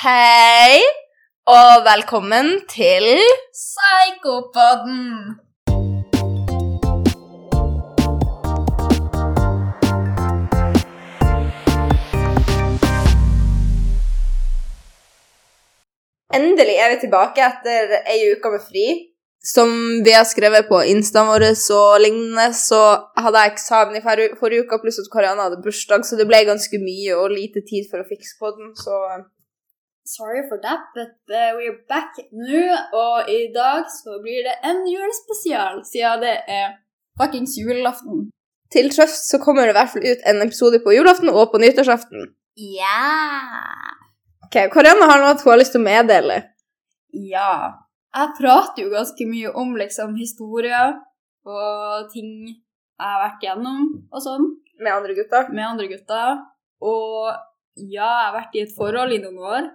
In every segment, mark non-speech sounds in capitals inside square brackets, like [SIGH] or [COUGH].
Hei, og velkommen til Psykopodden! Endelig er vi tilbake etter ei uke med fri. Som vi har skrevet på instaen vår og lignende, så hadde jeg eksamen i forrige, uke, pluss at Karianne hadde bursdag, så det ble ganske mye og lite tid for å fikse på den, så Sorry for that, but uh, we're back nå, og i dag så blir det en julespesial, siden det er fuckings julaften. til trøst så kommer det i hvert fall ut en episode på julaften og på nyttårsaften. Ja! Ok, Karianne har noe hun har lyst til å meddele. Ja. Jeg prater jo ganske mye om liksom historier og ting jeg har vært gjennom og sånn. Med andre gutter. med andre gutter. Og ja, jeg har vært i et forhold i noen år,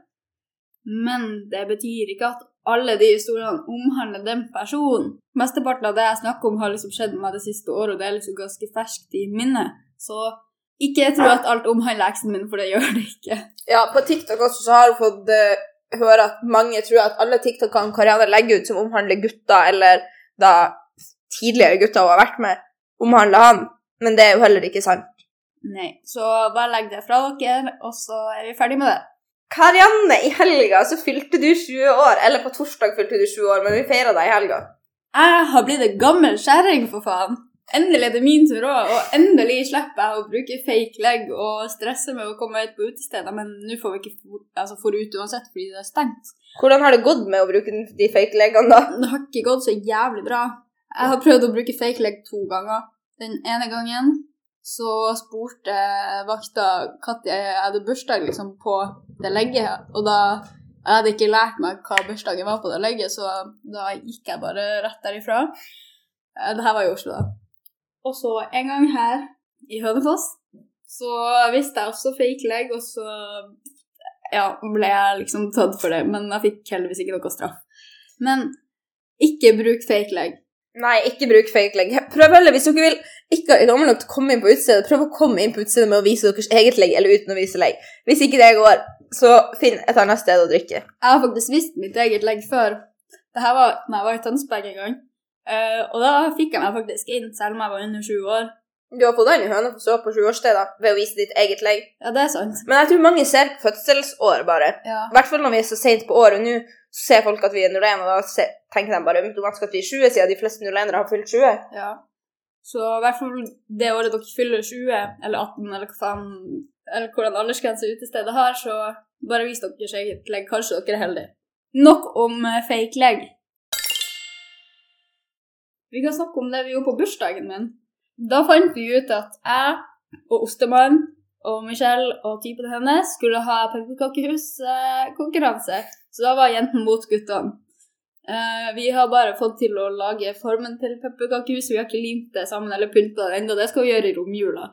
men det betyr ikke at alle de historiene omhandler den personen. Mesteparten av det jeg snakker om, har liksom skjedd med meg det siste året, og det er liksom ganske ferskt i minnet. Så ikke tro at alt omhandler eksen min, for det gjør det ikke. Ja, på TikTok også så har hun fått eh, høre at mange tror at alle TikTokene Karianne legger ut som omhandler gutter, eller da tidligere gutter hun har vært med, omhandler han. Men det er jo heller ikke sant. Nei, så bare legg det fra dere, og så er vi ferdig med det. Karianne, i helga så fylte du 20 år. Eller på torsdag fylte du 20 år, men vi feira deg i helga. Jeg har blitt en gammel kjerring, for faen. Endelig er det min tur òg, og endelig slipper jeg å bruke fake leg og stresse med å komme ut på utesteder, men nå får vi ikke for, altså, for ut uansett fordi det er stengt. Hvordan har det gått med å bruke de fake leggene, da? Det har ikke gått så jævlig bra. Jeg har prøvd å bruke fake leg to ganger. Den ene gangen så spurte vakta når jeg hadde bursdag liksom, på det legget, og da jeg hadde ikke lært meg hva bursdagen var på det legget, så da gikk jeg bare rett derifra. Eh, Det her var i Oslo, da. Og så en gang her i Hønefoss så visste jeg også fake leg, og så ja, ble jeg liksom tatt for det, men jeg fikk heldigvis ikke noe straff. Men ikke bruk fake leg. Nei, ikke bruk fake leg. Prøv heller, hvis dere vil ikke er gammel nok til å komme inn på utstedet, prøv å komme inn på utstedet med å vise deres eget legg, eller uten å vise legg. Hvis ikke det går, så finn et annet sted å drikke. Jeg har faktisk vist mitt eget legg før. Det her var da jeg var i Tønsberg en gang. Eh, og da fikk jeg meg faktisk inn, selv om jeg var under sju år. Du har fått den i Hønefoss på sjuårsstedet ved å vise ditt eget legg. Ja, det er sant. Men jeg tror mange ser på fødselsår, bare. Ja. I hvert fall når vi er så sent på året. Nå så ser folk at vi er 01, og da tenker de bare automatisk at vi er 20, siden de fleste 01-ere har fylt 20. ja. Så i hvert fall det året dere fyller 20, eller 18, eller hva faen Eller hvordan aldersgrense utestedet har, så bare vis deres eget legg. Kanskje dere er heldige. Nok om eh, fake legg. Vi kan snakke om det vi gjorde på bursdagen min. Da fant vi ut at jeg og Ostemann og Michelle og typen hennes skulle ha pepperkakehuskonkurranse. Så da var jentene mot guttene. Eh, vi har bare fått til å lage formen til pepperkakehuset. Vi har ikke limt det sammen eller pynta det ennå. Det skal vi gjøre i romjula.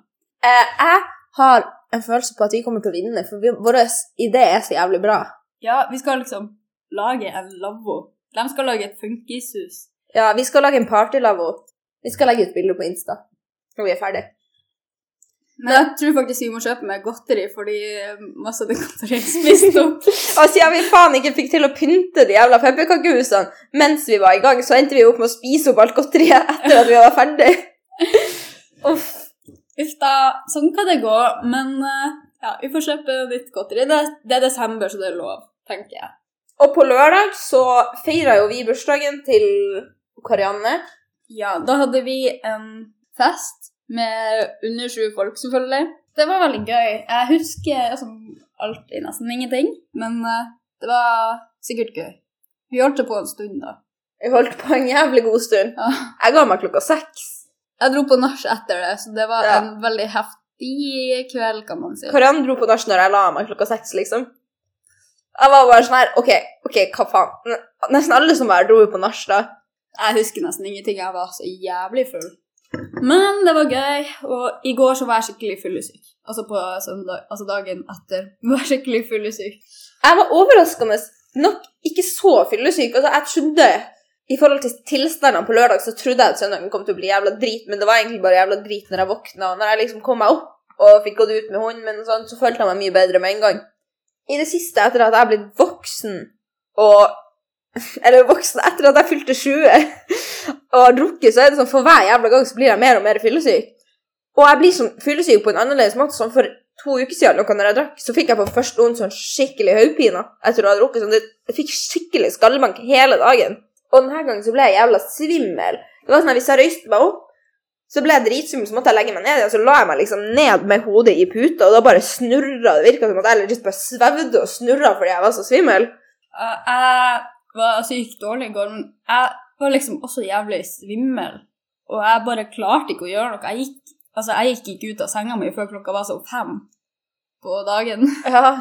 Eh, jeg har en følelse på at vi kommer til å vinne, for vår idé er så jævlig bra. Ja, vi skal liksom lage en lavvo. De skal lage et funkishus. Ja, vi skal lage en partylavvo. Vi skal legge ut bilder på Insta når vi er ferdig. Men jeg tror faktisk vi må kjøpe meg godteri, fordi masse av det godteriet er spist opp. [LAUGHS] Og siden vi faen ikke fikk til å pynte de jævla pepperkakehusene mens vi var i gang, så endte vi opp med å spise opp alt godteriet etter at vi var ferdig. [LAUGHS] Uff. Uff da, sånn kan det gå. Men eh, ja, vi får kjøpe nytt godteri. Det, det er desember, så det er lov, tenker jeg. Og på lørdag så feira jo vi bursdagen til Karianne. Ja, da hadde vi en fest med under sju folk, selvfølgelig. Det var veldig gøy. Jeg husker altså, alltid nesten ingenting, men eh, det var sikkert gøy. Vi holdt det på en stund, da. Vi holdt på en jævlig god stund. Ja. Jeg ga meg klokka seks. Jeg dro på nach etter det, så det var Ja. en veldig heftig kveld, kan man si. Karan dro på nach når jeg la meg klokka seks, liksom. Jeg var bare sånn her OK, ok, hva faen? Nesten alle som var dro jo på nach da. Jeg husker nesten ingenting. Jeg var så jævlig full. Men det var gøy, og i går så var jeg skikkelig fyllesyk. Altså på søndag, altså dagen etter. Var jeg skikkelig fyllesyk. Jeg var overraskende nok ikke så fyllesyk. Altså, jeg trodde I forhold til tilstandene på lørdag, så trodde jeg at søndagen kom til å bli jævla drit, men det var egentlig bare jævla drit når jeg våkna. Når jeg liksom kom meg opp og fikk gått ut med hunden min, og sånn, så følte jeg meg mye bedre med en gang. i det siste, etter at jeg er blitt voksen og [LAUGHS] Eller voksen etter at jeg fylte 20 og har drukket, så er det sånn for hver jævla gang så blir jeg mer og mer fyllesyk. Og jeg blir sånn fyllesyk på en annerledes måte. Sånn for to uker siden noe når jeg drakk, så fikk jeg på første noen sånn skikkelig hodepine etter å ha drukket. Sånn, jeg fikk skikkelig skallebank hele dagen. Og denne gangen så ble jeg jævla svimmel. Det var sånn at Hvis jeg røyste meg opp, så ble jeg dritsvimmel, så måtte jeg legge meg ned igjen. Så la jeg meg liksom ned med hodet i puta, og da bare snurra. Det virka som at jeg bare svevde og snurra fordi jeg var så svimmel. Uh, jeg var sykt dårlig i går, men jeg var liksom også jævlig svimmel. Og jeg bare klarte ikke å gjøre noe. Jeg gikk, altså, jeg gikk ikke ut av senga mi før klokka var sånn fem på dagen. [LAUGHS] Ja.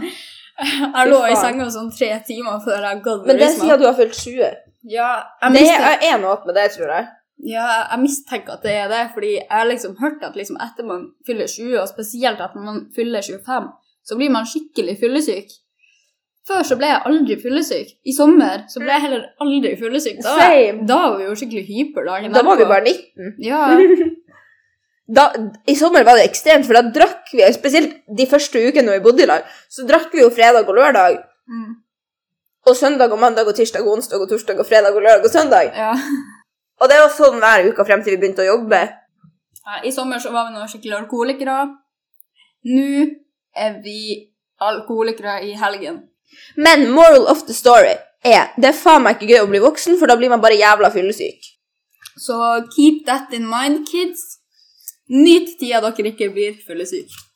Jeg lå i senga sånn tre timer før jeg gadd Men det sier at du har fylt 20. Ja, jeg Det er noe opp med det, tror jeg. ja, jeg mistenker at det er det, fordi jeg har liksom hørt at liksom etter man fyller 20, og spesielt at man fyller 25, så blir man skikkelig fyllesyk. Før så ble jeg aldri fyllesyk. I sommer så ble jeg heller aldri fyllesyk. Da, da var vi jo skikkelig hyper dagen Da var vi bare 19. Ja, [LAUGHS] Da, I sommer var det ekstremt, for da drakk vi, spesielt de første ukene når vi bodde i lag, så drakk vi jo fredag og lørdag, mm, og søndag og mandag og tirsdag og onsdag og torsdag og fredag og lørdag og søndag. ja. Og det var sånn hver uke frem til vi begynte å jobbe. Ja, I sommer så var vi noen skikkelig alkoholikere. Nå er vi alkoholikere i helgen. Men moral of the story er det er faen meg ikke gøy å bli voksen, for da blir man bare jævla fyllesyk. Så keep that in mind, kids. Nyt tida dere ikke blir fyllesyke.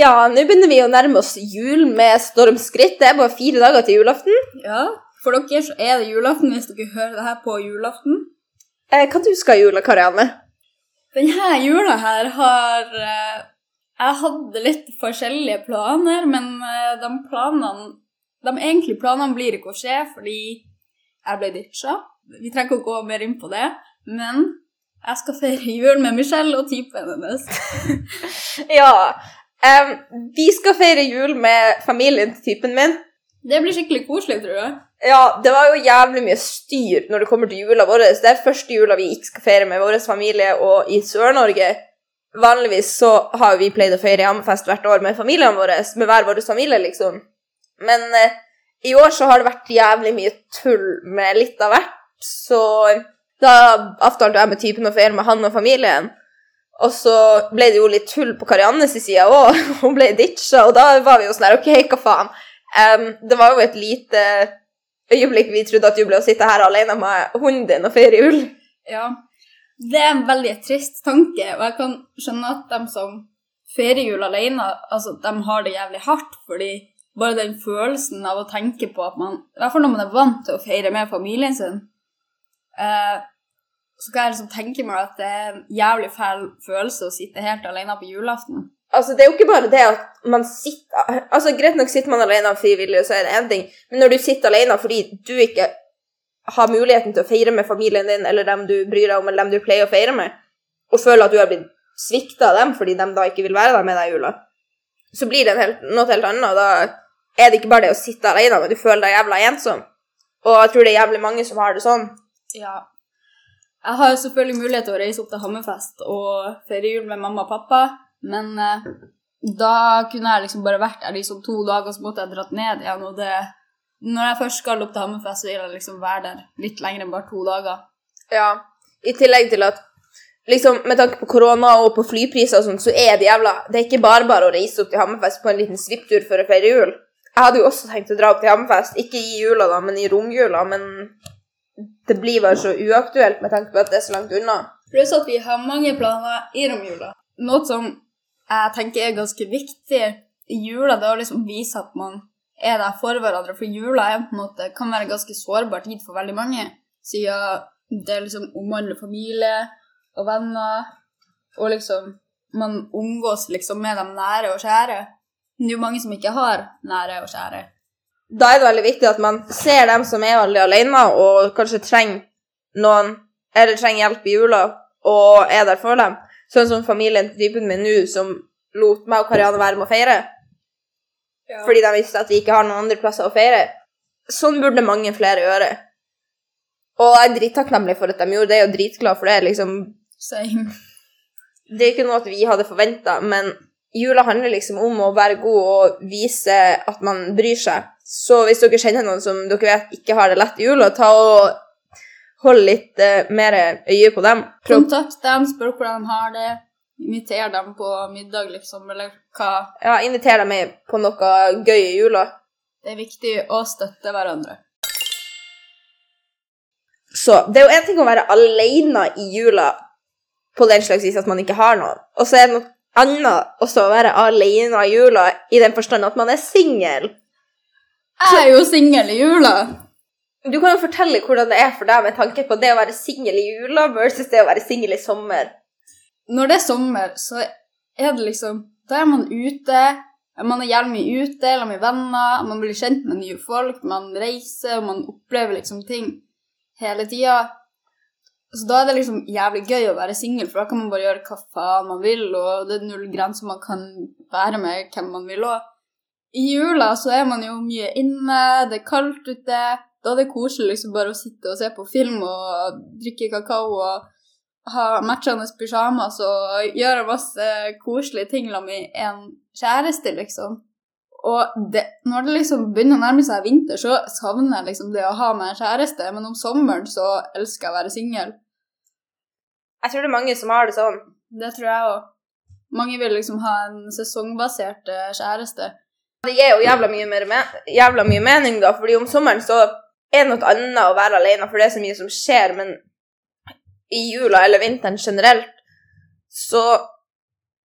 Ja, nå begynner vi å nærme oss jul med stormskritt. Det er bare fire dager til julaften. Ja, for dere så er det julaften hvis dere hører det her på julaften. Eh, hva du skal i jula, Karianne? Denne jula her har eh, Jeg hadde litt forskjellige planer, men eh, de planene De egentlige planene blir ikke å skje fordi jeg ble ditcha. Vi trenger ikke å gå mer inn på det, men jeg skal feire jul med Michelle og typen hennes. [LAUGHS] Ja, Um, vi skal feire jul med familien til typen min. Det blir skikkelig koselig, tror jeg. Ja, det var jo jævlig mye styr når det kommer til jula vår. Det er første jula vi ikke skal feire med vår familie og i Sør-Norge. Vanligvis så har vi pleid å feire Hammerfest hvert år med familiene våre, med hver vår familie, liksom. Men eh, i år så har det vært jævlig mye tull med litt av hvert, så da avtalte jeg med typen å feire med han og familien. Og så ble det jo litt tull på Kariannes side òg. [LAUGHS] Hun ble ditcha, og da var vi jo sånn her OK, hva faen. Em, det var jo et lite øyeblikk vi trodde at du ble å sitte her alene med hunden din og feire jul. Ja. Det er en veldig trist tanke, og jeg kan skjønne at de som feirer jul alene, altså, de har det jævlig hardt, fordi bare den følelsen av å tenke på at man I hvert fall når man er vant til å feire med familien sin, eh, så kan jeg liksom tenke meg at det er en jævlig fæl følelse å sitte helt alene på julaften. Altså, det er jo ikke bare det at man sitter Altså, Greit nok sitter man alene frivillig, så er det én ting, men når du sitter alene fordi du ikke har muligheten til å feire med familien din eller dem du bryr deg om, eller dem du pleier å feire med, og føler at du har blitt svikta av dem fordi de da ikke vil være der med deg i jula, så blir det helt, noe helt annet. Da er det ikke bare det å sitte alene, men du føler deg jævla ensom. Og jeg tror det er jævlig mange som har det sånn. Ja. Jeg har selvfølgelig mulighet til å reise opp til Hammerfest og feire jul med mamma og pappa, men eh, da kunne jeg liksom bare vært der liksom to dager, så måtte jeg dratt ned igjen, og det Når jeg først skal opp til Hammerfest, så vil jeg liksom være der litt lenger enn bare to dager. Ja, i tillegg til at liksom, med tanke på korona og på flypriser og sånn, så er det jævla Det er ikke bare bare å reise opp til Hammerfest på en liten svipptur for å feire jul. Jeg hadde jo også tenkt å dra opp til Hammerfest, ikke i jula, da, men i romjula, men det blir bare så uaktuelt med tanke på at det er så langt unna. Pluss at vi har mange planer i romjula. Noe som jeg tenker er ganske viktig i jula, det er å liksom vise at man er der for hverandre. For jula er på en måte, kan være en ganske sårbar tid for veldig mange, siden det liksom omhandler familie og venner, og liksom man omgås liksom med de nære og kjære. Men det er jo mange som ikke har nære og kjære. Da er det veldig viktig at man ser dem som er veldig alene, og kanskje trenger noen Eller trenger hjelp i jula, og er der for dem. Sånn som familien til typen min nå, som lot meg og Karianne være med å feire. fordi de visste at vi ikke har noen andre plasser å feire. Sånn burde mange flere gjøre. Og jeg er drittakknemlig for at de gjorde det, og dritglad for det. liksom. Same. Det er ikke noe at vi hadde forventa, men jula handler liksom om å være god og vise at man bryr seg. Så hvis dere kjenner noen som dere vet ikke har det lett i jula, ta og hold litt eh, mer øye på dem. Prøv, Kontakt dem, spør hvordan de har det. Inviter dem på middag, liksom, eller hva. ja, inviter dem med på noe gøy i jula. Det er viktig å støtte hverandre. Så det er jo en ting å være alene i jula på den slags vis at man ikke har noen, og så er det noe annet også å være alene i jula i den forstand at man er singel. Jeg er jo singel i jula. Du kan jo fortelle hvordan det er for deg med tanke på det å være singel i jula versus det å være singel i sommer. Når det er sommer, så er det liksom Da er man ute. Man er jævlig mye ute, eller med venner, man blir kjent med nye folk, man reiser, og man opplever liksom ting hele tida. Så da er det liksom jævlig gøy å være singel, for da kan man bare gjøre hva faen man vil, og det er null grenser man kan være med hvem man vil òg. I jula så er man jo mye inne, det er kaldt ute. Da er det koselig liksom bare å sitte og se på film og drikke kakao og ha matchende pysjamas og gjøre masse koselige ting med en kjæreste, liksom. Og det, når det liksom begynner å nærme seg vinter, så savner jeg liksom det å ha med en kjæreste, men om sommeren så elsker jeg å være singel. Jeg tror det er mange som har det sånn. Det tror jeg òg. Mange vil liksom ha en sesongbasert eh, kjæreste. Det gir jo jævla mye, mer me jævla mye mening, da, fordi om sommeren så er noe annet å være alene, for det er så mye som skjer, men i jula eller vinteren generelt så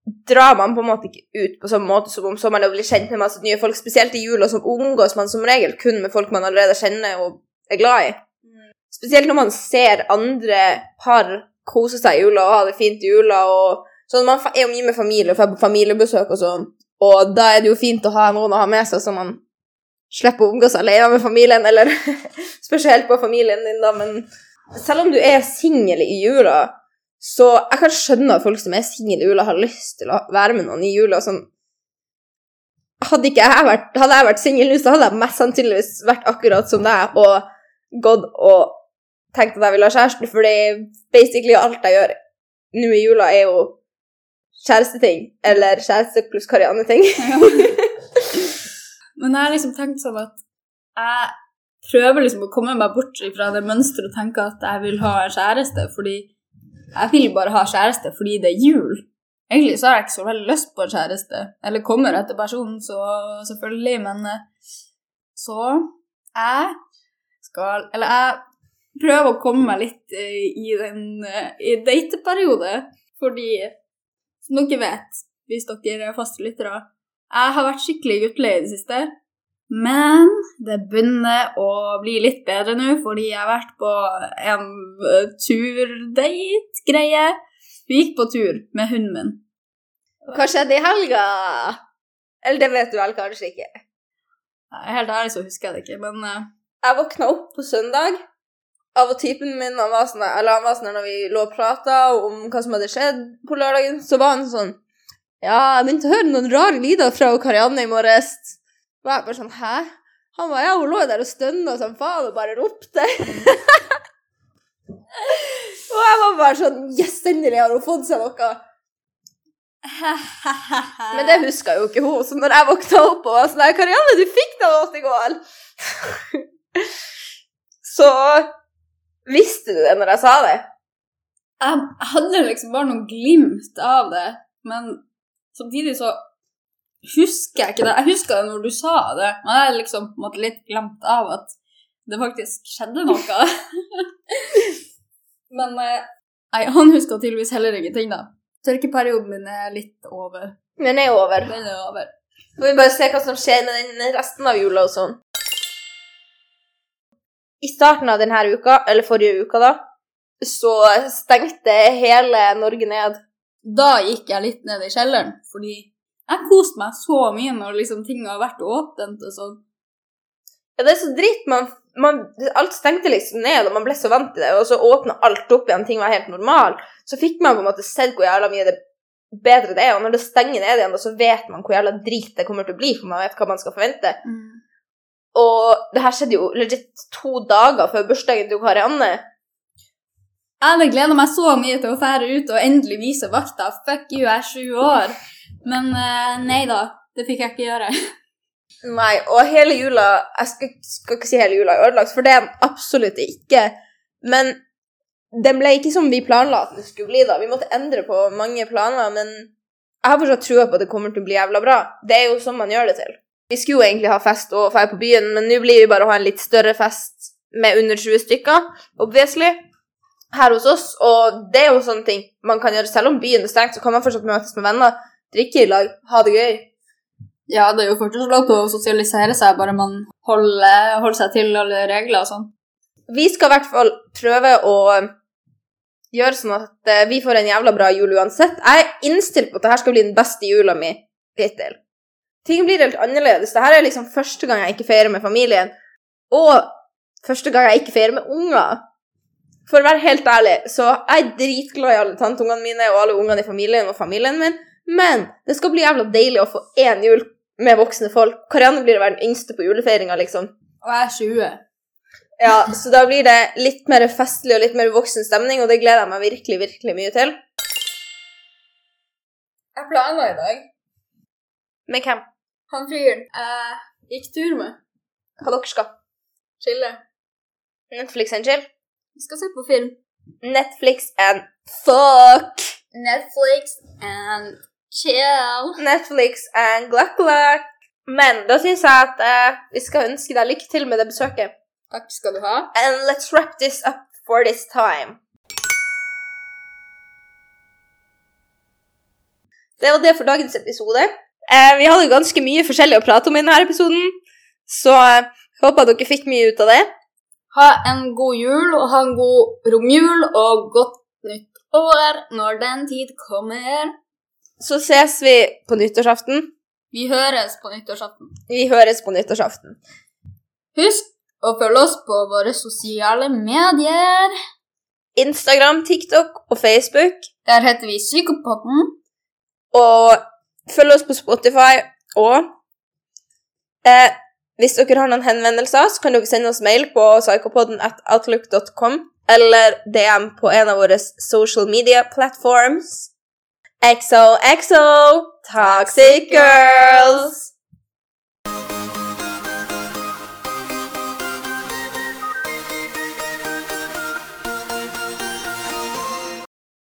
drar man på en måte ikke ut på samme måte som om sommeren og blir kjent med masse nye folk, spesielt i jula så omgås man som regel kun med folk man allerede kjenner og er glad i. Spesielt når man ser andre par kose seg i jula og ha det fint i jula og sånn. Man er jo mye med familie og får familiebesøk og sånn, og da er det jo fint å ha noen å ha med seg som man slipper å omgås alene med familien, eller [LAUGHS] spesielt på familien din, da, men selv om du er singel i jula, så jeg kan skjønne at folk som er single i jula, har lyst til å være med noen i jula. Sånn. Hadde, jeg vært, hadde jeg vært singel nå, så hadde jeg mest sannsynligvis vært akkurat som deg og gått og tenkt at jeg ville ha kjæreste, fordi basically alt jeg gjør nå i jula, er jo kjæresteting. Eller kjæreste pluss Karianne-ting. [LAUGHS] Men jeg har liksom tenkt sånn at jeg prøver liksom å komme meg bort fra det mønsteret og tenke at jeg vil ha en kjæreste, fordi jeg vil bare ha kjæreste fordi det er jul. Egentlig så har jeg ikke så veldig lyst på en kjæreste, eller kommer etter personen, så selvfølgelig, men eh, så jeg skal Eller jeg prøver å komme meg litt eh, i den eh, i dateperiode, fordi som dere vet, hvis dere er faste lyttere, jeg har vært skikkelig guttelig i det siste. Men det begynner å bli litt bedre nå, fordi jeg har vært på en uh, turdate-greie. Vi gikk på tur med hunden min. Hva skjedde i helga? Eller det vet du vel kanskje ikke. Helt ærlig så husker jeg det ikke, men uh, Jeg våkna opp på søndag av at typen min han var sånn, eller han var sånn når vi lå og prata om hva som hadde skjedd på lørdagen, så var han sånn Ja, jeg begynte å høre noen rare lyder fra Karianne i morges. Og jeg bare sånn Hæ? Han var, ja, hun lå der og stønna som faen og bare ropte. [LAUGHS] og jeg var bare sånn Yes, endelig har hun fått seg noe. [LAUGHS] Men det huska jo ikke hun, så når jeg våkna opp og var sånn «Nei, Karianne, du fikk deg noe i går! [LAUGHS] så visste du det når jeg sa det. jeg hadde liksom bare noen glimt av det, men samtidig så husker jeg ikke det. Jeg husker det når du sa det, men jeg har liksom på en måte litt glemt av at det faktisk skjedde noe. [LAUGHS] men eh, nei, han husker tydeligvis heller ingenting, da. Tørkeperioden min er litt over. Den er over. Den er over. Så får vi bare se hva som skjer med den resten av jula og sånn. I starten av denne uka, eller forrige uka, da, så stengte hele Norge ned. Da gikk jeg litt ned i kjelleren, fordi jeg koste meg så mye når liksom ting har vært åpent og sånn. Ja, det er så dritt. Man, man, alt stengte liksom ned, og man ble så vant til det, og så åpna alt opp igjen, ting var helt normal. Så fikk man på en måte sett hvor jævla mye det bedre det er, og når det stenger ned igjen, da, så vet man hvor jævla drit det kommer til å bli, for man vet hva man skal forvente. Og det her skjedde jo legit to dager før bursdagen til Karianne. Jeg hadde gleda meg så mye til å fære ut og endelig vise vakta. Fuck you, jeg er sju år. Men eh, nei da, det fikk jeg ikke gjøre. [LAUGHS] Nei, og hele jula Jeg skal, skal ikke si hele jula er ødelagt, for det er den absolutt ikke. Men den ble ikke som vi planla at den skulle bli, da. Vi måtte endre på mange planer, men jeg har fortsatt trua på at det kommer til å bli jævla bra. Det er jo sånn man gjør det til. Vi skulle jo egentlig ha fest og dra på byen, men nå blir vi bare å ha en litt større fest med under 20 stykker, obviously, her hos oss. Og det er jo sånne ting man kan gjøre. Selv om byen er stengt, så kan man fortsatt møtes med venner, drikke i lag, ha det gøy. Ja, det er jo fortsatt lov til å sosialisere seg, bare man holder, holder seg til alle regler og sånn. Vi skal i hvert fall prøve å gjøre sånn at eh, vi får en jævla bra jul uansett. Jeg er innstilt på at dette skal bli den beste jula mi hittil. Ting blir helt annerledes. Dette er liksom første gang jeg ikke feirer med familien, og første gang jeg ikke feirer med unger. For å være helt ærlig, så jeg er dritglad i alle tanteungene mine og alle ungene i familien og familien min, men det skal bli jævla deilig å få én jul med voksne folk. Karianne blir å være den yngste på julefeiringa, liksom. Og jeg er 20. Ja, så da blir det litt mer festlig og litt mer voksen stemning, og det gleder jeg meg virkelig, virkelig mye til. Jeg planla i dag. Med hvem? Han fyren jeg gikk tur med. Hva dere skal? Chille. Netflix and chill? Vi skal se på film. Netflix and fuck! Netflix and chill. Netflix and gluck gluck. Men da syns jeg at eh, vi skal ønske deg lykke til med det besøket. Takk skal du ha. And let's wrap this up for this time. Det var det for dagens episode. Eh, vi hadde ganske mye forskjellig å prate om i denne episoden, så jeg håper dere fikk mye ut av det. Ha en god jul, og ha en god romjul og godt nytt år når den tid kommer. Så ses vi på nyttårsaften. Vi høres på nyttårsaften. Vi høres på nyttårsaften. Husk å følge oss på våre sosiale medier. Instagram, TikTok og Facebook. Der heter vi Psykopotten. Og følg oss på Spotify. Og eh, hvis dere har noen henvendelser, så kan dere sende oss mail på psychopodden at outlook.com eller DM på en av våre social media platforms. XOXO Toxic Girls!